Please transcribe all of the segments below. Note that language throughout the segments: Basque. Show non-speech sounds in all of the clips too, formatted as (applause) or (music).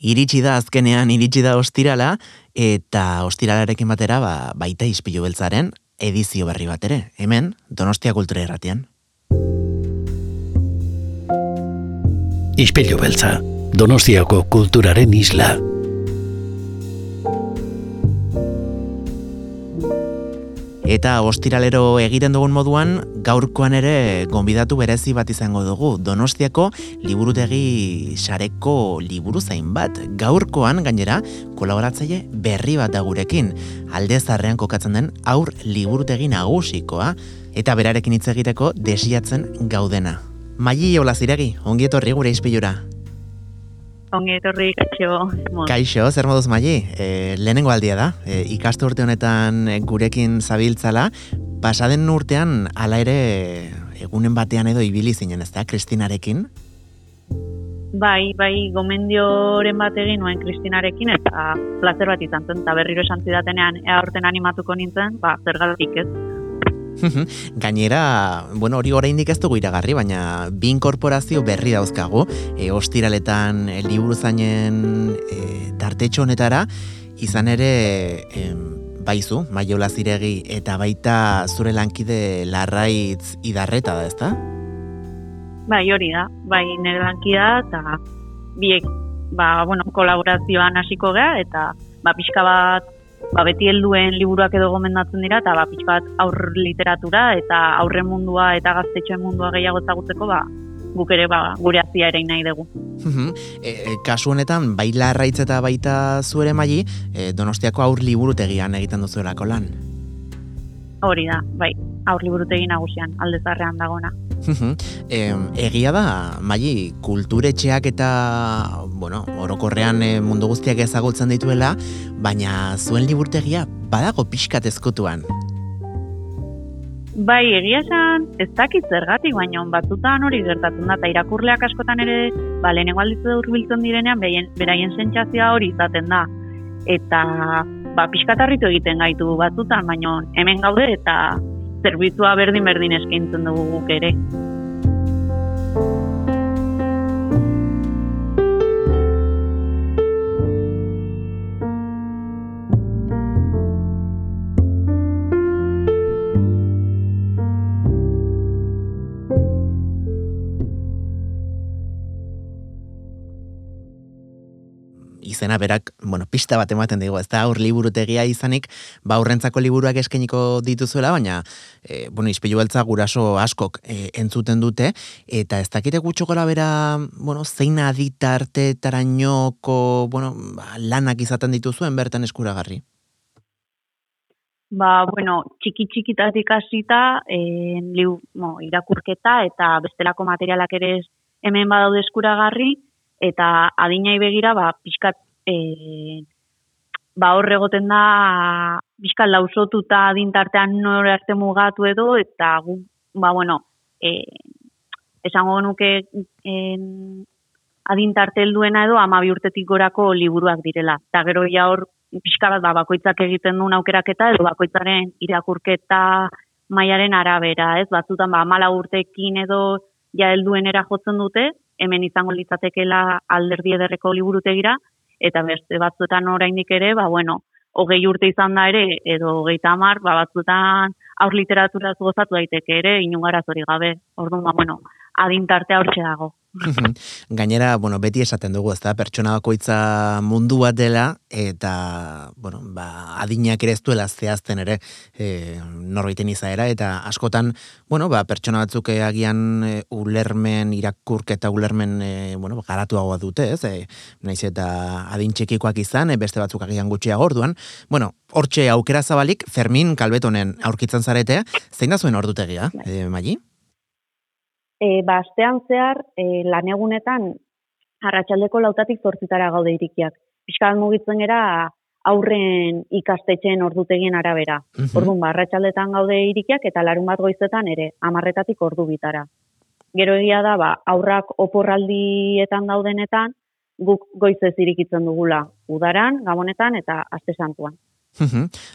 Iritsi da azkenean iritsi da ostirala eta ostiralarekin batera ba, baita ispilu beltzaren edizio berri bat ere, hemen Donostia Kultura Erratian. Ispilu beltza, Donostiako kulturaren isla. Eta ostiralero egiten dugun moduan, gaurkoan ere gonbidatu berezi bat izango dugu. Donostiako liburutegi sareko liburu zain bat. Gaurkoan gainera kolaboratzaile berri bat da gurekin. Alde zarrean kokatzen den aur liburutegi nagusikoa. Eta berarekin hitz egiteko desiatzen gaudena. Maili hola ziregi, ongi etorri gure izpilura. Ongi etorri, kaixo. Kaixo, zer moduz maili? E, lehenengo aldia da, e, ikastu urte honetan gurekin zabiltzala, pasaden urtean ala ere egunen batean edo ibili zinen, ez da, Kristinarekin? Bai, bai, gomendioren bat egin nuen Kristinarekin, eta placer bat izan zen, eta berriro esan zidatenean, ea horten animatuko nintzen, ba, zer galtik ez. Gainera, bueno, hori oraindik ez dugu iragarri, baina bi inkorporazio berri dauzkagu, e, ostiraletan e, liburu zainen e, tartetxo honetara, izan ere, e, baizu, maiola ziregi, eta baita zure lankide larraitz idarreta da, ezta? Bai, hori da, bai, nire lankida, eta biek, ba, bueno, kolaborazioan hasiko gea, eta ba, pixka bat ba, beti helduen liburuak edo gomendatzen dira, eta ba, bat aur literatura eta aurren mundua eta gaztetxoen mundua gehiago ezagutzeko, ba, guk ere ba, gure azia ere nahi dugu. e, e, kasu honetan, bai larraitz eta baita zuere maili, e, donostiako aur liburutegian egiten duzuelako lan. Hori da, bai, aur liburutegi nagusian, aldezarrean dagona. e, egia da, maili, kulturetxeak eta, bueno, orokorrean e, mundu guztiak ezagutzen dituela, baina zuen liburtegia badago pixkat ezkutuan. Bai, egia esan, ez dakit zergatik, baina batzutan hori gertatzen da, eta irakurleak askotan ere, ba, lehenengo alditzu urbiltzen direnean, beraien sentsazioa hori izaten da. Eta, ba, pixkatarritu egiten gaitu batzutan, baina hemen gaude eta zerbitzua berdin-berdin eskaintzen dugu guk ere. Izena berak, bueno, pista bat ematen digu, ez da aur liburutegia izanik, ba aurrentzako liburuak eskeniko dituzuela, baina, e, bueno, izpilu beltza guraso askok e, entzuten dute, eta ez dakite gutxo gora bera, bueno, zein aditarte tarainoko, bueno, ba, lanak izaten dituzuen bertan eskuragarri? Ba, bueno, txiki txikitatik hasita, eh, no, irakurketa eta bestelako materialak ere hemen badaude eskuragarri, eta adinai begira, ba, pixkat e, ba horre egoten da bizkal lausotuta adintartean nore arte mugatu edo eta gu, ba bueno e, esango nuke en, adintarte helduena edo ama urtetik gorako liburuak direla eta gero ja hor pixka bat ba, bakoitzak egiten duen aukeraketa edo bakoitzaren irakurketa mailaren arabera, ez? Batzutan ba 14 urtekin edo ja helduenera jotzen dute, hemen izango litzatekeela alderdi ederreko liburutegira, eta beste batzuetan oraindik ere, ba, bueno, hogei urte izan da ere, edo hogei tamar, ba, batzuetan aur literatura gozatu daiteke ere, inungaraz hori gabe, orduan, ba, bueno, adintartea hortxe dago. Gainera, bueno, beti esaten dugu, ezta, pertsona bakoitza mundu bat dela, eta, bueno, ba, adinak ere ez duela zehazten ere e, norbaiten izaera, eta askotan, bueno, ba, pertsona batzuk agian e, ulermen, irakurketa ulermen, e, bueno, garatuagoa dute, ez, e, naiz eta adin txekikoak izan, e, beste batzuk agian gutxia gorduan, bueno, hortxe aukera zabalik, Fermin Kalbetonen aurkitzen zarete, zein da zuen ordutegia, e, Magi? E, ba, astean zehar, e, lanegunetan, arratsaldeko lautatik zortzitara gaude irikiak. Piskat mugitzen gera, aurren ikastetxeen ordutegien arabera. Mm -hmm. Orduan, ba, arratsaldetan gaude irikiak eta larun bat goizetan ere, amarretatik ordu bitara. Gero egia da, ba, aurrak oporraldietan daudenetan, guk goizez irikitzen dugula udaran, gabonetan eta aste santuan.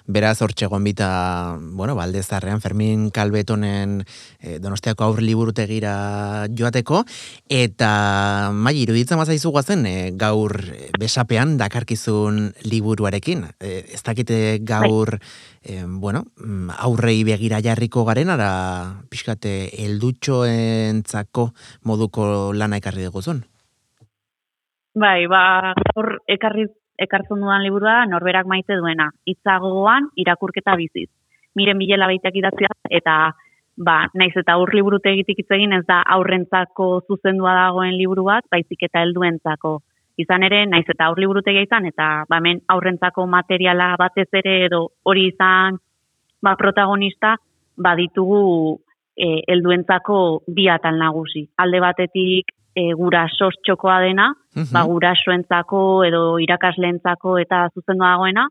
Beraz, hortxe bita, bueno, baldezarrean, Fermin Kalbetonen e, donostiako aur liburutegira joateko, eta mai, iruditzen mazaizu guazen, e, gaur besapean dakarkizun liburuarekin. E, ez dakite gaur, e, bueno, mm, aurrei begira jarriko garen, ara pixkate eldutxoentzako moduko lana ekarri duguzun. Bai, ba, gaur ekarri ekartzen dudan liburua norberak maite duena. Itzagoan irakurketa biziz. Miren bilela baiteak idatzia eta ba, naiz eta aur liburute egitik egin ez da aurrentzako zuzendua dagoen liburu bat, baizik eta helduentzako. Izan ere, naiz eta aur liburute izan eta ba, men aurrentzako materiala batez ere edo hori izan ba, protagonista baditugu e, helduentzako biatan nagusi. Alde batetik e, guraso txokoa dena, uh ba gurasoentzako edo irakasleentzako eta zuzendu dagoena,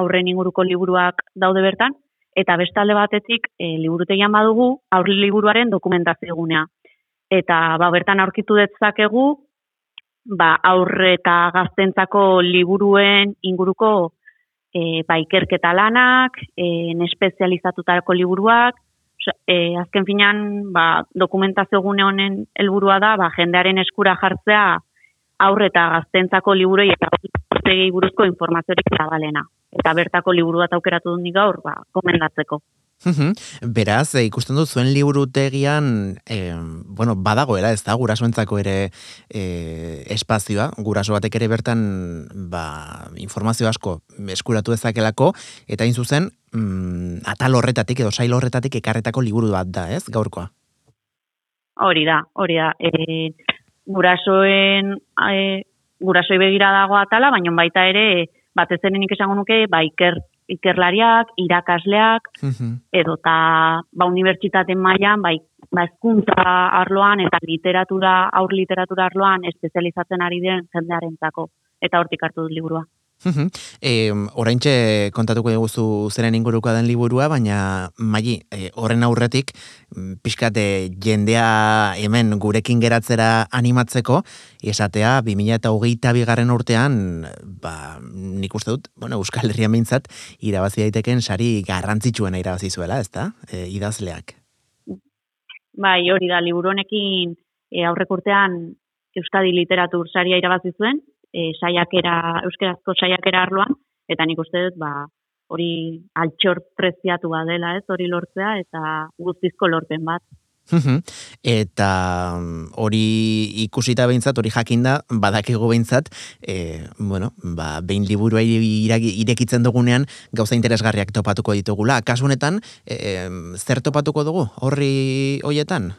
aurren inguruko liburuak daude bertan eta bestalde batetik e, liburutegian badugu aurri liburuaren dokumentazio egunea. Eta ba bertan aurkitu detzakegu ba aurre eta gaztentzako liburuen inguruko e, ba, ikerketa lanak, e, espezializatutako liburuak, e, azken finan, ba, dokumentazio gune honen helburua da, ba, jendearen eskura jartzea aurre eta gaztentzako liburoi eta buruzko informaziorik zabalena. Eta bertako liburu bat aukeratu dut gaur, ba, komendatzeko. Beraz, e, ikusten dut zuen liburutegian, e, bueno, badagoela, ez da, gurasoentzako ere e, espazioa, guraso batek ere bertan ba, informazio asko eskuratu ezakelako, eta hain zuzen, mm, atal horretatik edo sail horretatik ekarretako liburu bat da, ez, gaurkoa? Hori da, hori da. E, gurasoen, e, gurasoi begira dago atala, baina baita ere, batez nik esango nuke, ba, iker, ikerlariak, irakasleak, edo eta ba, unibertsitate mailan bai, ba, eskuntza arloan eta literatura, aur literatura arloan espezializatzen ari den jendearentzako eta hortik hartu dut liburua. E, oraintxe kontatuko diguzu zeren inguruko den liburua, baina maili, e, horren aurretik, mm, pixkate jendea hemen gurekin geratzera animatzeko, esatea, 2008 bigarren urtean, ba, nik uste dut, bueno, Euskal Herrian bintzat, irabazi daiteken sari garrantzitsuena irabazi zuela, ez da, e, idazleak. Bai, hori da, liburu honekin e, aurrek urtean Euskadi literatur saria irabazi zuen, e, saiakera, euskerazko saiakera arloan, eta nik uste dut, ba, hori altxor preziatu dela, ez, hori lortzea, eta guztizko lorpen bat. eta mm, hori ikusita behintzat, hori jakinda, badakigu behintzat, e, bueno, ba, behin liburua irekitzen dugunean, gauza interesgarriak topatuko ditugula. Kasunetan, e, zer topatuko dugu, horri hoietan?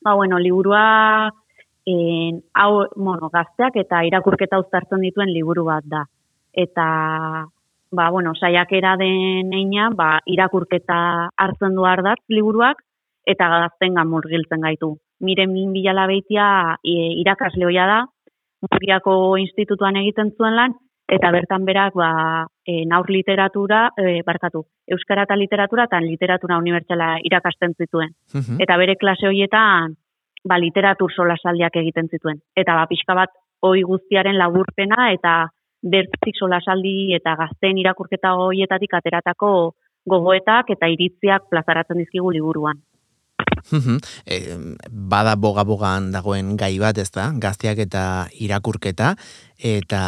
Ba, bueno, liburua en, hau, bueno, gazteak eta irakurketa uztartzen dituen liburu bat da. Eta, ba, bueno, saiakera den eina, ba, irakurketa hartzen du ardatz liburuak, eta gazten murgiltzen gaitu. Miren bilala behitia e, irakasle hoia da, Murgiako institutuan egiten zuen lan, eta bertan berak ba, e, naur literatura, e, barkatu, Euskara eta literatura eta literatura unibertsala irakasten zituen. Eta bere klase horietan ba, literatur solasaldiak egiten zituen. Eta ba, pixka bat hoi guztiaren laburpena eta bertzik solasaldi eta gazten irakurketa hoietatik ateratako gogoetak eta iritziak plazaratzen dizkigu liburuan bada boga-bogan dagoen gai bat, ez da, gazteak eta irakurketa, eta,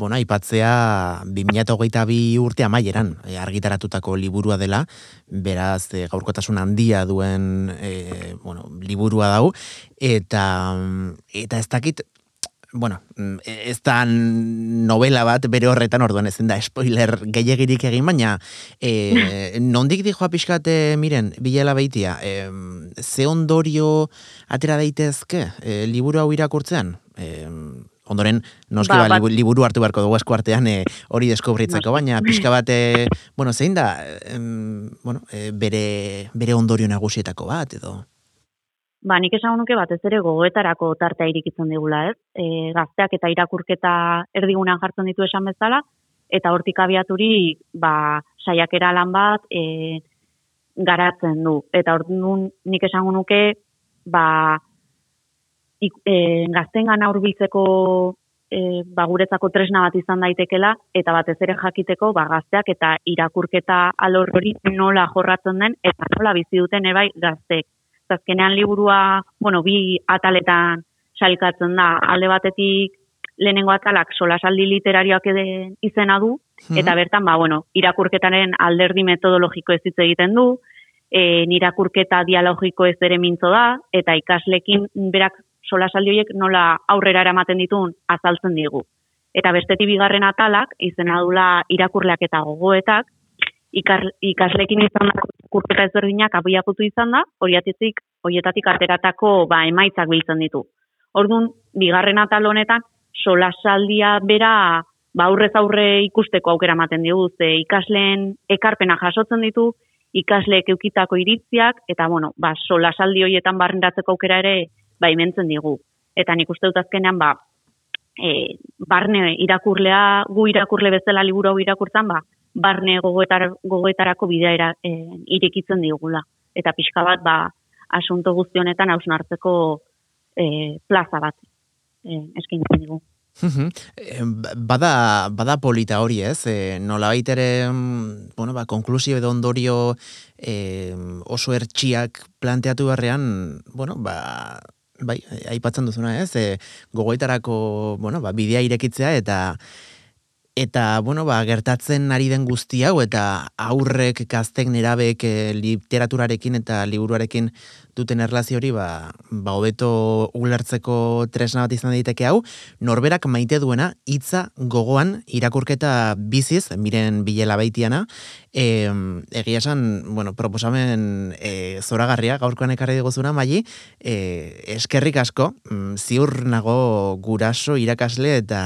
bona, ipatzea 2008 bi urte amaieran e, argitaratutako liburua dela, beraz, e, gaurkotasun handia duen, e, bueno, liburua dau, eta, eta ez dakit, bueno, mm, ez da novela bat bere horretan orduan ez da spoiler gehiagirik egin, baina e, (laughs) nondik dijoa pixkate, miren, bilela behitia, e, ze ondorio atera daitezke e, liburu hau irakurtzean? E, ondoren, noski ba, ba, liburu hartu beharko dugu esku artean e, hori deskubritzeko, baina pixka bat, e, bueno, zein da, e, bueno, e, bere, bere ondorio nagusietako bat, edo? Ba, nik esan nuke batez ere gogoetarako tartea irikitzen digula, ez? E, gazteak eta irakurketa erdigunan jartzen ditu esan bezala, eta hortik abiaturi, ba, saiakera lan bat e, garatzen du. Eta hor nik esan nuke, ba, ik, e, gazten gana urbiltzeko e, ba, guretzako tresna bat izan daitekela, eta batez ere jakiteko ba, gazteak eta irakurketa alor hori nola jorratzen den, eta nola bizi duten ebai gaztek. Zazkenean liburua, bueno, bi ataletan salkatzen da, alde batetik lehenengo atalak solasaldi literarioak eden izena du, mhm. eta bertan, ba, bueno, irakurketaren alderdi metodologiko ez hitz egiten du, e, nirakurketa dialogiko ez ere mintzo da, eta ikaslekin berak solasaldi horiek nola aurrera eramaten ditun azaltzen digu. Eta bestetik bigarren atalak, izena dula irakurleak eta gogoetak, ikaslekin izan da kurketa ezberdinak abiaputu izan da, horietatik, horietatik ateratako ba, emaitzak biltzen ditu. Orduan, bigarren atal honetan, solasaldia bera ba, aurrez aurre ikusteko aukera ematen digu, ze ikasleen ekarpena jasotzen ditu, ikasleek eukitako iritziak, eta bueno, ba, solasaldi horietan barrendatzeko aukera ere baimentzen digu. Eta nik uste dut azkenean, ba, e, barne irakurlea, gu irakurle bezala liburu hau irakurtzen, ba, barne gogoetar, gogoetarako bidea e, irekitzen digula. Eta pixka bat, ba, asunto guztionetan hausnartzeko e, plaza bat e, eskaintzen digu. Bada, bada polita hori ez, e, nola baitere, mm, bueno, ba, konklusio edo ondorio e, oso ertxiak planteatu barrean, bueno, ba, bai, aipatzen duzuna ez, e, gogoetarako, bueno, ba, bidea irekitzea eta eta, bueno, ba, gertatzen ari den guzti hau eta aurrek, gaztek, nerabek, e, literaturarekin eta liburuarekin duten erlazio hori ba, ba hobeto ulertzeko tresna bat izan daiteke hau, norberak maite duena hitza gogoan irakurketa biziz, miren bilela baitiana, e, egia esan, bueno, proposamen e, zoragarria gaurkoan ekarri diguzuna, mai, e, eskerrik asko, mm, ziur nago guraso irakasle eta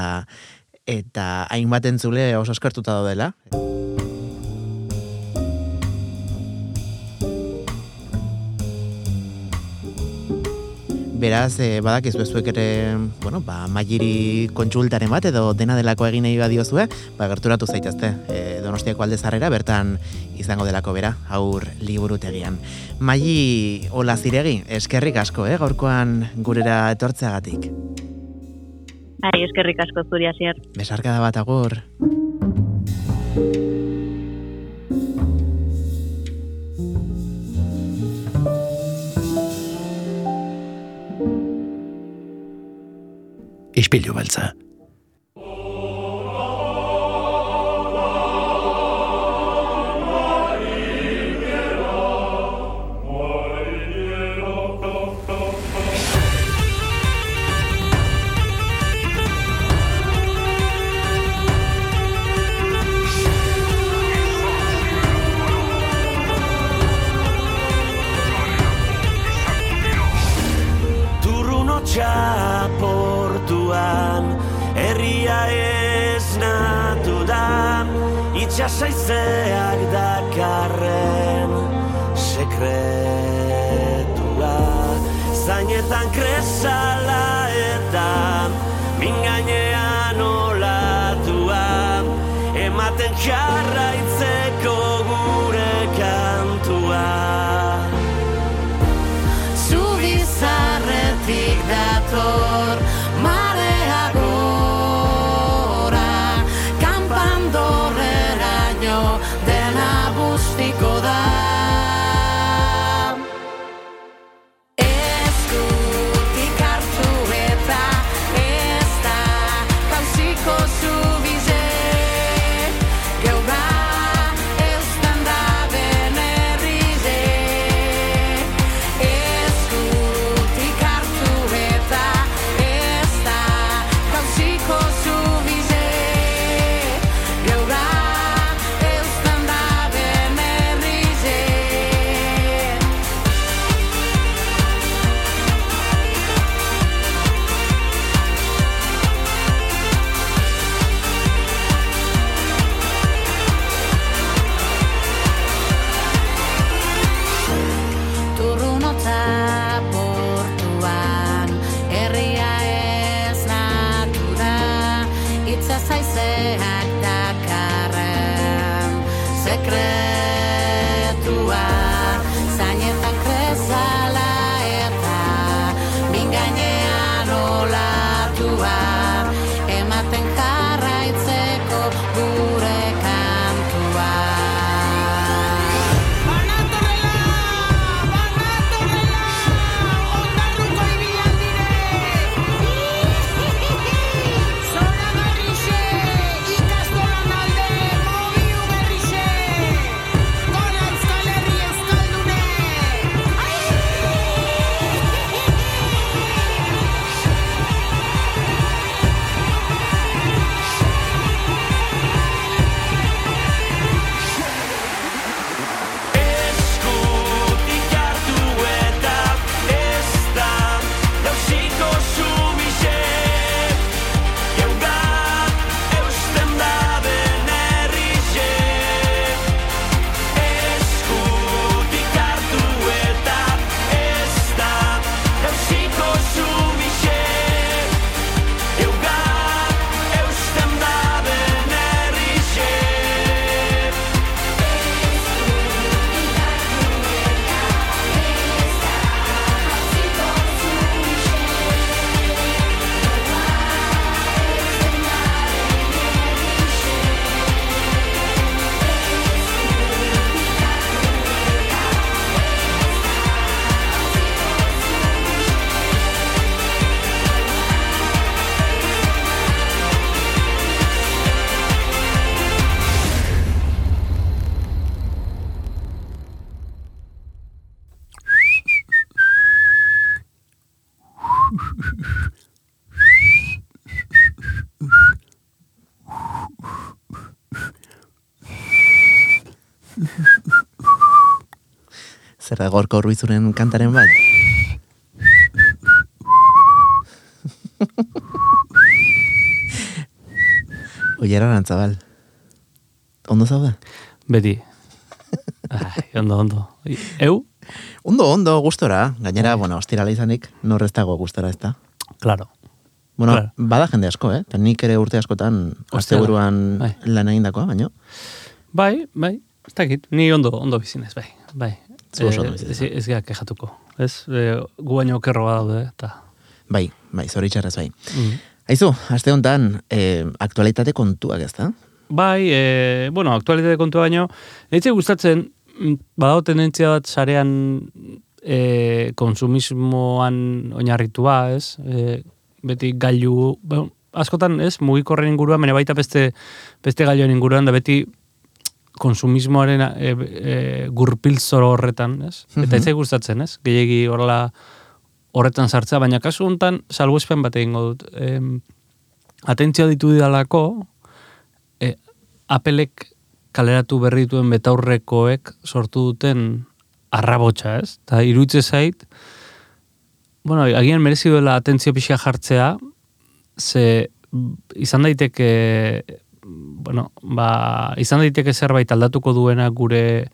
eta hainbat entzule oso eskertuta daudela. Beraz, e, badak ez bezuek ere, bueno, ba, mairi kontsultaren bat edo dena delako egin nahi badiozue, ba, gerturatu zaitezte, e, donostiako alde zarrera, bertan izango delako bera, aur liburutegian. Maili, hola ziregi, eskerrik asko, eh, gaurkoan gurera etortzeagatik. Bai, eskerrik asko zuri hasier. Besarkada bat agur. Ispilu beltza. beak dakarren sekret gorko urbizuren kantaren bat? (laughs) Oiera arantzabal. Ondo zaude? Beti. Ai, ondo, ondo. Eu? Ondo, ondo, gustora. Gainera, bueno, ostirala izanik, norrez dago gustora ez da. Claro. Bueno, Claro. bada jende asko, eh? Ta nik ere urte askotan asteburuan Bai. lan egindakoa, baino. Bai, bai, ez dakit, ni ondo, ondo bizinez, bai, bai. Zu oso Eh, ondo bizi ez, ez gara kejatuko, ez? E, gu baino okerro daude, eta... Bai, bai, zoritxarrez bai. Mm. Aizu, aste honetan, eh, aktualitate kontuak ez da? Bai, e, bueno, aktualitate kontu baino, eitze gustatzen, mm, badago tendentzia bat sarean e, konsumismoan oinarritua, ez? E, beti gailu, bueno, askotan, ez, mugikorren inguruan, baina baita beste, beste gailuen inguruan, da beti konsumismoaren e, e, gurpilzoro horretan, ez? Eta Mhm. ez gustatzen, ez? Gehiegi horrela horretan sartzea, baina kasu honetan salbuespen bat egingo dut. Em, atentzioa ditu didalako, e, Applek kaleratu berri dituen betaurrekoek sortu duten arrabotsa, ez? Eta irutze zait, bueno, agian merezi duela atentzio pixka jartzea, ze mm, izan daiteke, bueno, ba, izan daiteke zerbait aldatuko duena gure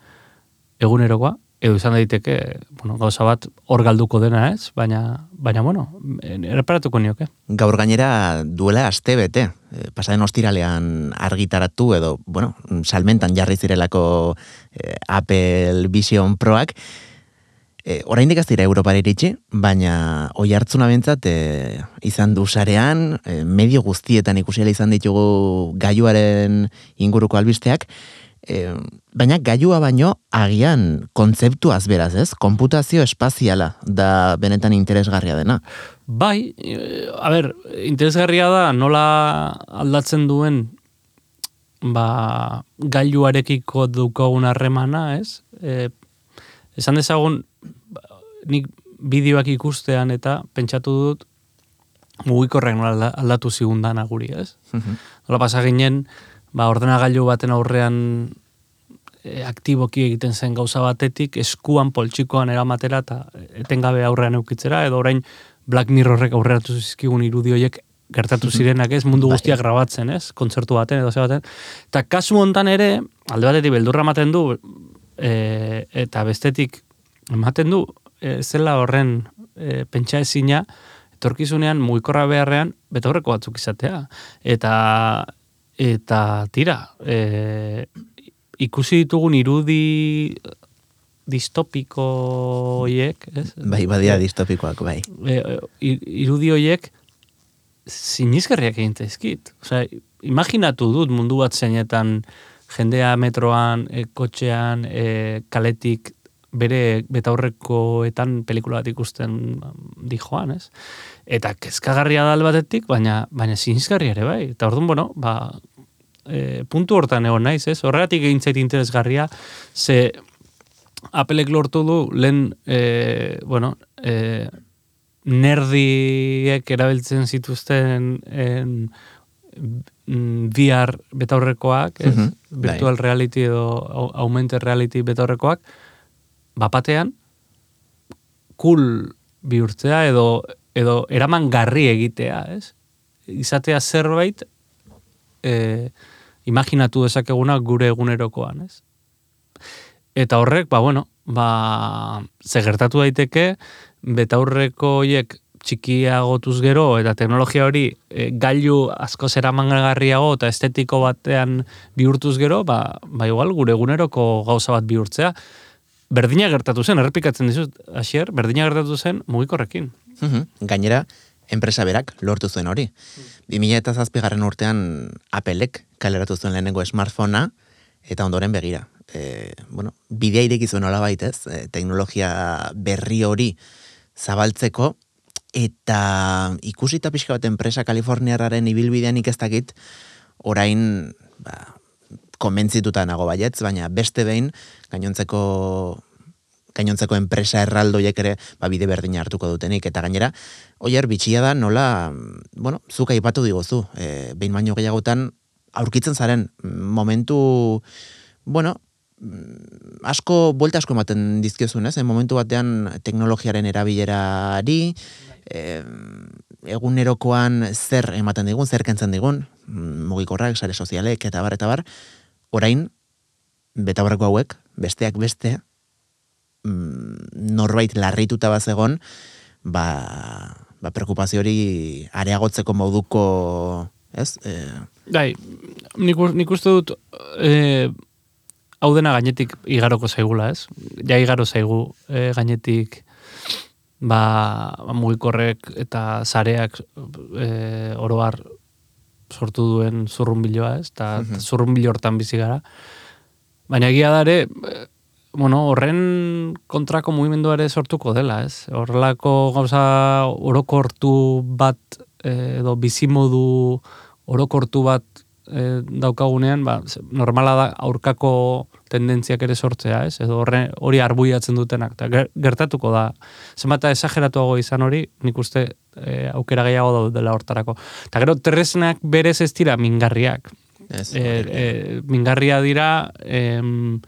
egunerokoa, edo izan daiteke, bueno, gauza bat hor galduko dena, ez? Baina, baina bueno, erreparatuko nioke. Gaur gainera duela aste bete, eh, pasaden ostiralean argitaratu edo, bueno, salmentan jarri zirelako eh, Apple Vision Proak, E, oraindik ez dira Europara iritsi, baina oi hartzuna bentzat e, izan du sarean, e, medio guztietan ikusiela izan ditugu gaiuaren inguruko albisteak, e, baina gaiua baino agian kontzeptuaz beraz, ez? Konputazio espaziala da benetan interesgarria dena. Bai, a ber, interesgarria da nola aldatzen duen ba, gailuarekiko dukogun harremana, ez? E, esan dezagun, nik bideoak ikustean eta pentsatu dut mugikorrak nola alda- aldatu zigundan aguri, ez? Nola pasa ginen, ba, ordenagailu baten aurrean e, aktiboki egiten zen gauza batetik, eskuan poltsikoan eramatera eta etengabe aurrean eukitzera, edo orain Black Mirrorrek aurreratu zizkigun irudi horiek gertatu zirenak ez, mundu Bai. guztiak grabatzen ez, kontzertu baten edo ze baten. Eta kasu hontan ere, alde batetik beldurra ematen du, e, eta bestetik ematen du, e, zela horren e, pentsa ezina, etorkizunean mugikorra beharrean betaurreko batzuk izatea. Eta eta tira, e, ikusi ditugun irudi distopiko hoiek, ez? Bai, badia distopikoak, bai. e, e, irudi hoiek sinizgarriak egin zaizkit. Osea, imaginatu dut mundu bat zeinetan jendea metroan, e, kotxean, e, kaletik bere betaurrekoetan pelikula bat ikusten dijoan, ez? Eta kezkagarria da alde batetik, baina baina sinizgarria ere bai. Eta orduan, bueno, ba, e, puntu hortan egon naiz, ez? Horregatik egin zait interesgarria, ze Applek lortu du lehen, e, bueno, e, nerdiek erabiltzen zituzten en, mm, VR betaurrekoak, ez? Mhm, bai. virtual reality edo au- augmented reality betaurrekoak, bapatean, cool bihurtzea edo, edo eraman garri egitea, ez? Izatea zerbait e, imaginatu dezakeguna gure egunerokoan, ez? Eta horrek, ba, bueno, ba, ze gertatu daiteke, betaurreko hoiek txikiagotuz gero, eta teknologia hori e, gailu asko zeramangarriago eta estetiko batean bihurtuz gero, ba, ba igual gure eguneroko gauza bat bihurtzea. Berdina gertatu zen, errepikatzen dizut, Asier, berdina gertatu zen mugikorrekin. Mhm. Gainera, enpresa berak lortu zuen hori. 2000 eta zazpigarren urtean Applek kaleratu zuen lehenengo smartphonea, eta ondoren begira. E, bueno, bidea ireki zuen hola baitez, e, teknologia berri hori zabaltzeko, eta ikusita pixka bat enpresa Kaliforniarraren ibilbidean ez dakit, orain, ba, konbentzituta nago baietz, baina beste behin, gainontzeko gainontzeko enpresa erraldoiek ere ba, bide berdina hartuko dutenik. Eta gainera, oier, bitxia da nola, bueno, zuk aipatu digozu, e, behin baino gehiagotan aurkitzen zaren momentu, bueno, mm, asko, buelta asko ematen dizkiozun, ez? momentu batean teknologiaren erabilerari, e, egunerokoan zer ematen digun, zer kentzen digun, mm, mugikorrak, sare sozialek, eta bar, eta bar, orain, betaurreko hauek, besteak beste, mm, norbait larrituta bazegon, ba, ba preokupazio hori areagotzeko moduko, ez? E, Bai, nik, nik uste dut e, hau dena gainetik igaroko zaigula, ez? Ja igaro zaigu e, gainetik ba, mugikorrek eta sareak e, oroar sortu duen zurrunbiloa, ez? Ta Mhm. zurrunbilo hortan bizi gara. Baina egia da ere, e, bueno, horren kontrako mugimendua ere sortuko dela, ez? Horrelako gauza orokortu bat e, edo bizimodu orokortu bat e, daukagunean, ba, normala da aurkako tendentziak ere sortzea, ez? Edo horre, hori arbuiatzen dutenak. Ta ger- gertatuko da. Zenbata esageratuago izan hori, nik uste e, aukera gehiago daudela hortarako. Eta gero, tresnak berez ez dira mingarriak. ez, E, e, mingarria dira em,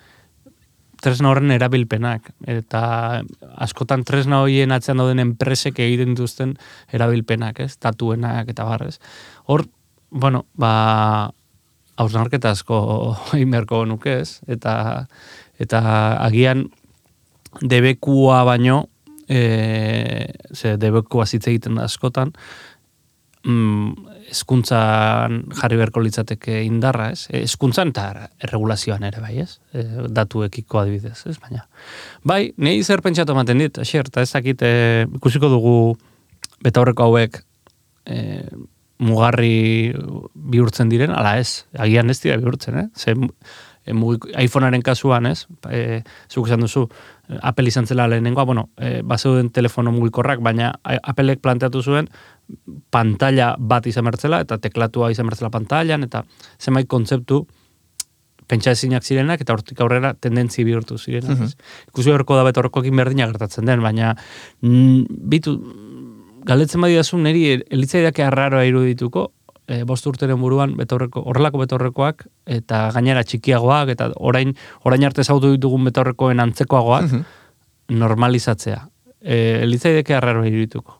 tresna horren erabilpenak. Eta askotan tresna horien atzean dauden enpresek egiten dituzten erabilpenak, ez? Tatuenak eta barrez. Hor, bueno, ba, hausnarketa asko (laughs) egin beharko nuke, ez? Eta, eta agian debekua baino, e, ze debekua zitze egiten askotan, mm, eskuntzan jarri beharko litzateke indarra, ez? Eskuntzan eta erregulazioan ere, bai, ez? E, datuekiko adibidez, ez? Baina, bai, nahi zer pentsatu ematen dit, asier, eta ez dakit, e, ikusiko dugu betaurreko hauek e, mugarri bihurtzen diren, ala ez, agian ez dira bihurtzen, eh? Ze, e, mugik- iPhonearen kasuan, ez? E, zuk esan duzu, e, Apple izan zela lehenengoa, bueno, e, bazeuden telefono mugikorrak, baina a- Applek planteatu zuen pantalla bat izan bertzela, eta teklatua izan bertzela pantailan, eta zenbait kontzeptu pentsa ezinak zirenak, eta hortik aurrera tendentzi bihurtu zirenak. ez? Ikusi horko da betorrekoekin berdina gertatzen den, baina mm, bitu, galdetzen badidazu niri elitzaidak arraroa irudituko, e, bost urteren buruan betorreko, horrelako betorrekoak, eta gainera txikiagoak, eta orain, orain arte zautu ditugun betorrekoen antzekoagoak, normalizatzea. E, elitzaidak arraroa irudituko.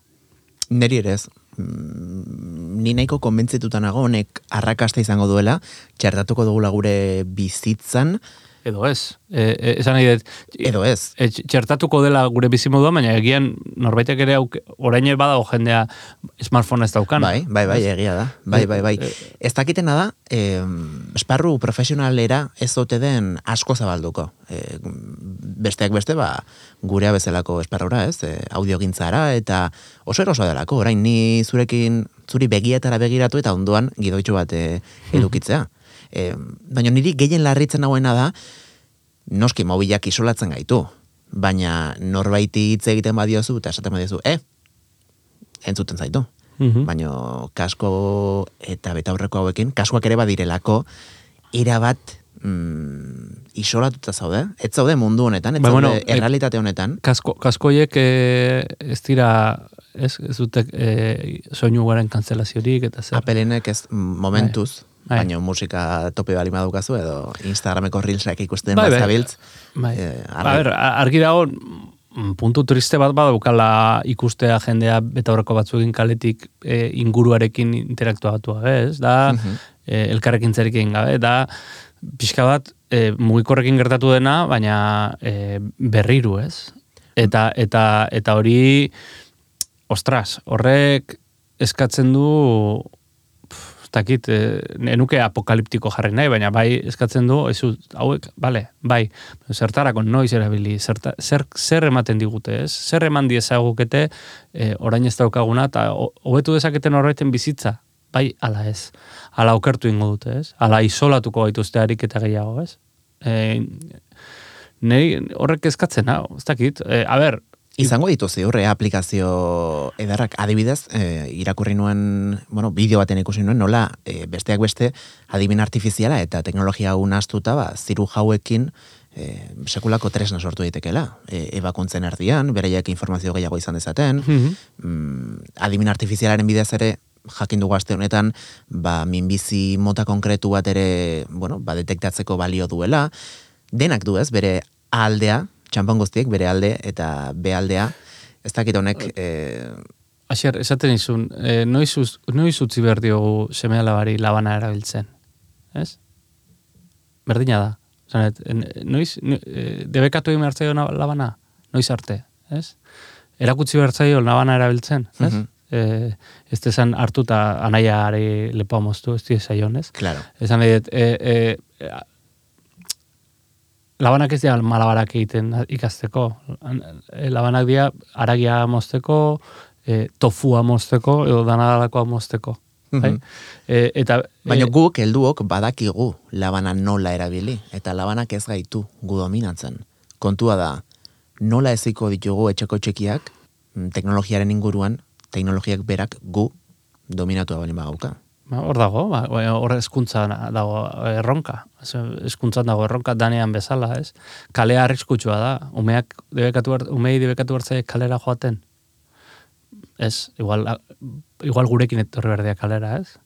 Neri ere ez. Mm, Ni nahiko konbentzituta nago honek arrakasta izango duela, txertatuko dugula gure bizitzan, Edo ez. E, e, esan nahi dut, edo ez. e, txertatuko dela gure bizimodua, baina egian norbaitek ere auke, orain badago jendea smartphone ez daukan. Bai, bai, bai, egia da. Bai, bai, bai. Ez dakitena da, eh, esparru profesionalera ez ote den asko zabalduko. Eh, besteak beste, ba, gurea bezalako esparrura, ez? Eh, audiogintzara eta oso erosoa delako. Orain ni zurekin zuri begietara begiratu eta ondoan gidoitxo bat eh, edukitzea. Eh, baina niri gehien larritzen hauena da, noski mobilak isolatzen gaitu. Baina norbaiti hitz egiten badiozu eta esaten badiozu, eh, entzuten zaitu. Mhm. Baina kasko eta betaurreko hauekin, kaskoak ere badirelako, erabat mm, isolatuta zaude. Ez zaude mundu honetan, ez Ba, zaude bueno, e- errealitate honetan. Kasko, kaskoiek e, ez dira, ez, ez dute e, soinu garen kantzelaziorik, eta zer. Apelenek ez mm, momentuz, Bai. baina musika tope bali madukazu, edo Instagrameko reelsak ikusten Bai, bai, bazabiltz. Bai. eh, a argi- ber, argi dago, mm, puntu triste bat badaukala ikustea jendea betaurreko batzuekin kaletik e, inguruarekin interaktuatua, ez? Da, Mhm. e, elkarrekin zerekin gabe, da, pixka bat, e, mugikorrekin gertatu dena, baina e, berriru, ez? Eta, eta, eta hori, ostras, horrek eskatzen du, ez dakit, e, enuke apokaliptiko jarri nahi, baina bai eskatzen du, ezu, hauek, bale, bai, zertarako noiz erabili, zerta, zer, zer ematen digute, ez? Zer eman diezagukete e, orain ez daukaguna, eta ho- hobetu dezaketen horreten bizitza, bai, ala ez. Ala okertu ingo dute, ez? Ala isolatuko gaituzte ariketa gehiago, ez? E, Nei horrek eskatzen hau, ez dakit. E, a ber, Izango ditu ziur, eh, aplikazio edarrak adibidez, eh, irakurri nuen, bueno, bideo baten ikusi nuen, nola, eh, besteak beste, adimen artifiziala eta teknologia hau nastuta, ba, ziru jauekin, eh, sekulako tresna sortu daitekela. E, ebakuntzen erdian, bereiak informazio gehiago izan dezaten, mm, adimen artifizialaren bidez ere, jakin dugu aste honetan, ba, minbizi mota konkretu bat ere, bueno, ba, detektatzeko balio duela, denak du ez, bere aldea, txampan guztiek, bere alde eta be aldea, ez dakit honek, e, Asier, esaten izun, e, noiz, uz- noiz utzi behar diogu seme alabari labana erabiltzen, ez? Berdina da. Zanet, noiz, no, e, debekatu egin behar zaio labana? Noiz arte, ez? Erakutsi behar zaio labana erabiltzen, ez? Mhm. e, ez dezan hartu eta anaiari lepoa moztu, ez dira zaion, ez? claro, Esan nahi dut, e, e, e, labanak ez dira malabarak egiten ikasteko. E, labanak dira aragia mozteko, e, tofua mozteko, edo danadalakoa mozteko. Bai? Mhm. E, eta, Baina e, guk helduok badakigu labana nola erabili, eta labanak ez gaitu gu dominatzen. Kontua da, nola eziko ditugu etxeko txekiak, mm, teknologiaren inguruan, teknologiak berak gu dominatu bali bagauka. ba, hor dago, ba, ba, hor eskuntza dago erronka. Eskuntzan dago erronka danean bezala, ez? Kalea arriskutsua da. Umeak debekatu umei debekatu hartzea kalera joaten. Ez, igual, igual gurekin etorri behar dira kalera, ez?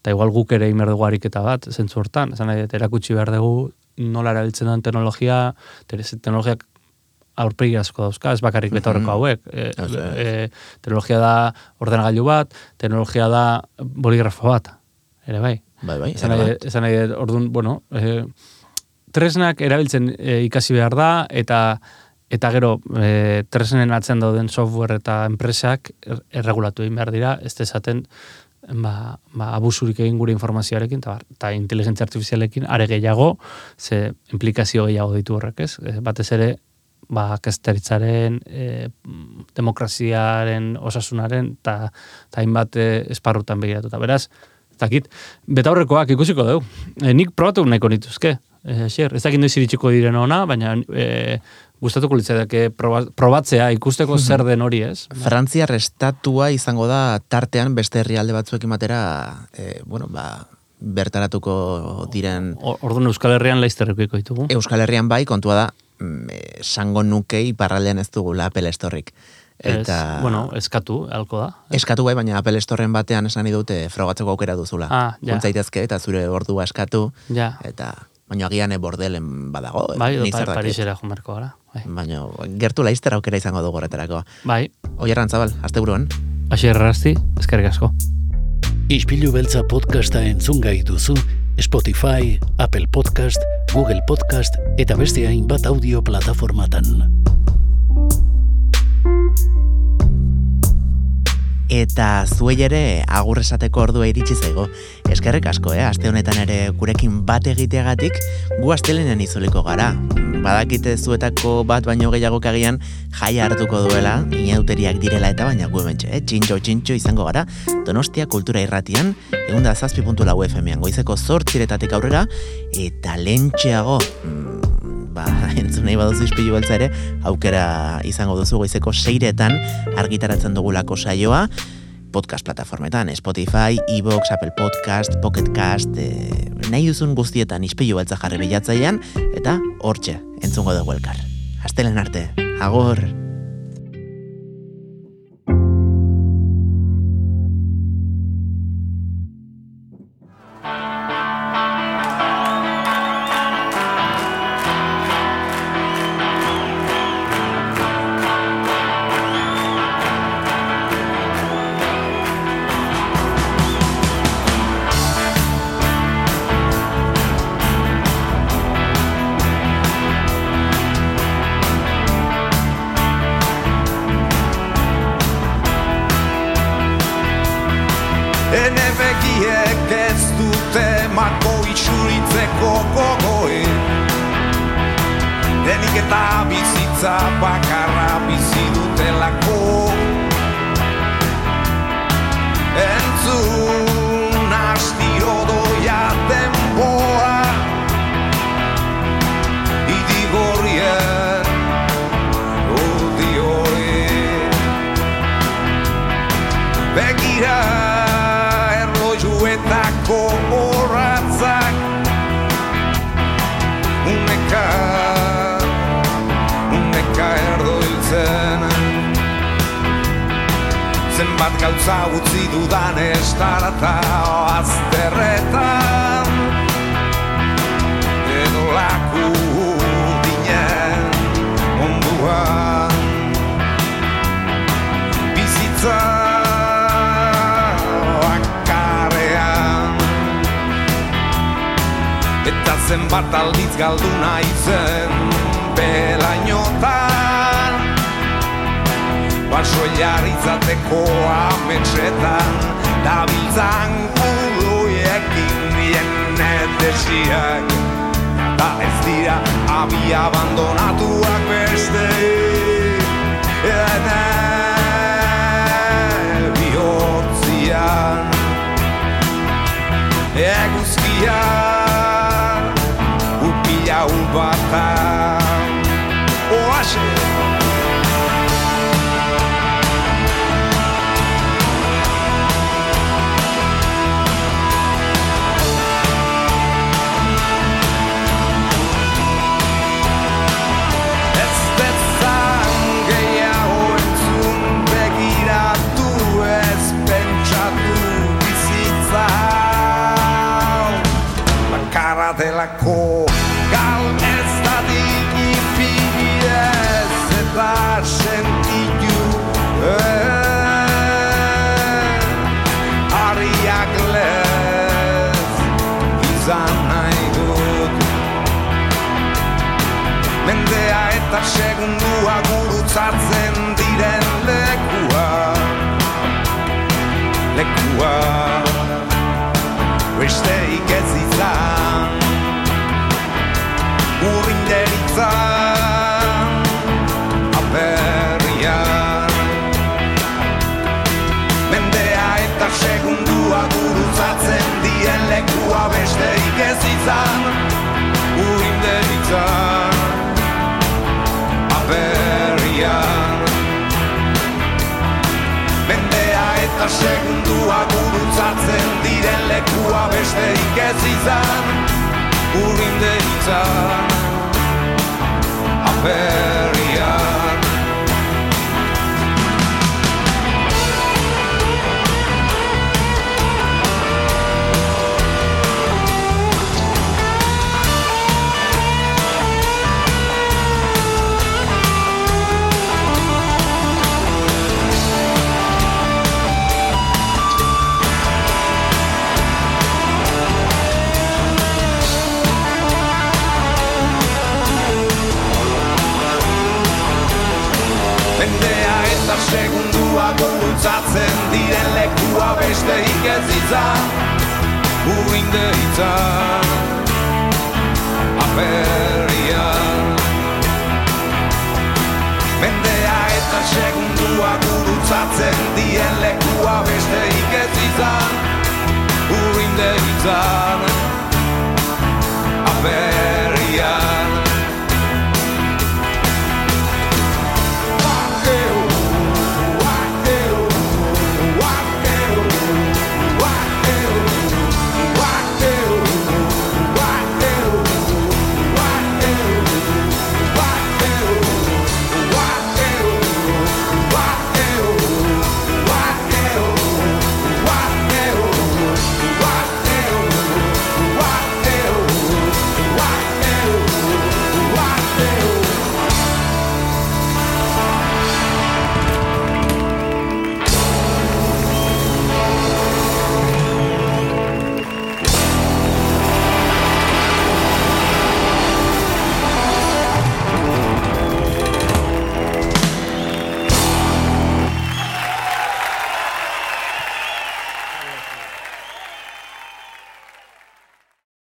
Eta igual guk ere imer dugu ariketa bat, zentzu hortan. Esan nahi, erakutsi behar dugu nola erabiltzen den teknologia, teknologiak aurpegi asko dauzka, ez bakarrik betaurreko hauek. E, e, teknologia da ordenagailu bat, teknologia da boligrafo bat, ere bai. Bai, bai, Esan nahi, esan nahi, orduan, bueno, e, tresnak erabiltzen e, ikasi behar da, eta eta gero e, tresnen atzen dauden software eta enpresak er, erregulatu egin behar dira, ez dezaten ba, ba, abusurik egin gure informazioarekin, eta, eta inteligentzia artifizialekin are gehiago, ze implikazio gehiago ditu horrek, ez? E, batez ere, ba, kasteritzaren, e, demokraziaren, osasunaren, eta hainbat e, esparrutan begiratuta. Beraz, dakit, betaurrekoak ikusiko dugu. E, nik probatu nahiko nituzke. E, xer, ez dakit noiz iritsiko diren ona, baina e, gustatuko proba, probatzea, ikusteko zer den hori ez. Frantziar estatua izango da tartean beste herrialde batzuekin batera, e, bueno, ba, bertaratuko diren Orduan Euskal Herrian laizterreko ditugu. Euskal Herrian bai, kontua da, mm, e, esango nuke iparraldean ez dugula Apple Storeik. Eta Ez, bueno, eskatu, halko da. eskatu bai, baina Apple Storeen batean esan dute frogatzeko aukera duzula. Ah, ja. Juntzaitezke eta zure ordua eskatu, Ja, eta baina agian e bordelen badago. bai, ni edo zer pa, dakit. Parisera jumerko gara. Bai, Baina gertu laizter aukera izango dugu horretarako. bai. Oier Rantzabal, azte buruan. Asi errazti, eskerrik asko. Ispilu beltza podcasta entzun gai duzu Spotify, Apple Podcast, Google Podcast eta beste hainbat audio plataformatan. Eta zuei ere agur esateko ordua iritsi zaigo. Eskerrik asko, eh? Aste honetan ere gurekin bat egiteagatik, gu astelenean izuliko gara. Badakite zuetako bat baino gehiagok agian jaia hartuko duela, inauteriak direla eta baina gu hementxe, eh? Txintxo, txintxo izango gara, Donostia Kultura Irratian, egun da zazpi puntu lau FM-ean, goizeko zortziretatik aurrera, eta lentxeago, mm, ba, (laughs) entzun nahi baduzu ispilu beltza ere, aukera izango duzu goizeko seiretan argitaratzen dugulako saioa, podcast plataformetan, Spotify, Evox, Apple Podcast, Pocket Cast, e, nahi duzun guztietan ispilu beltza jarri bilatzailean, eta hortxe, entzungo dugu elkar. Astelen arte, agor! hainbat gauza utzi dudan estarata oazterretan edo laku dinen onduan bizitza akarean eta zenbat aldiz galdu naizen belainotan. Baso jarrizateko ametsetan Dabiltzan kuluiekin nien edesiak Da ez dira abi abandonatuak beste Ene bihotzian Eguzkian Upila ubatan Oaxe izan Urrinderitzan Aperrian Mendea eta segundua gurutzatzen diren lekua besterik ez izan. Urrinde izan Aperrian eta segundua gurutzatzen diren lekua besteik ez izan Urrinde izan Aperrian Mendea eta segundua gurutzatzen dien lekua besteik ez izan Urrinde izan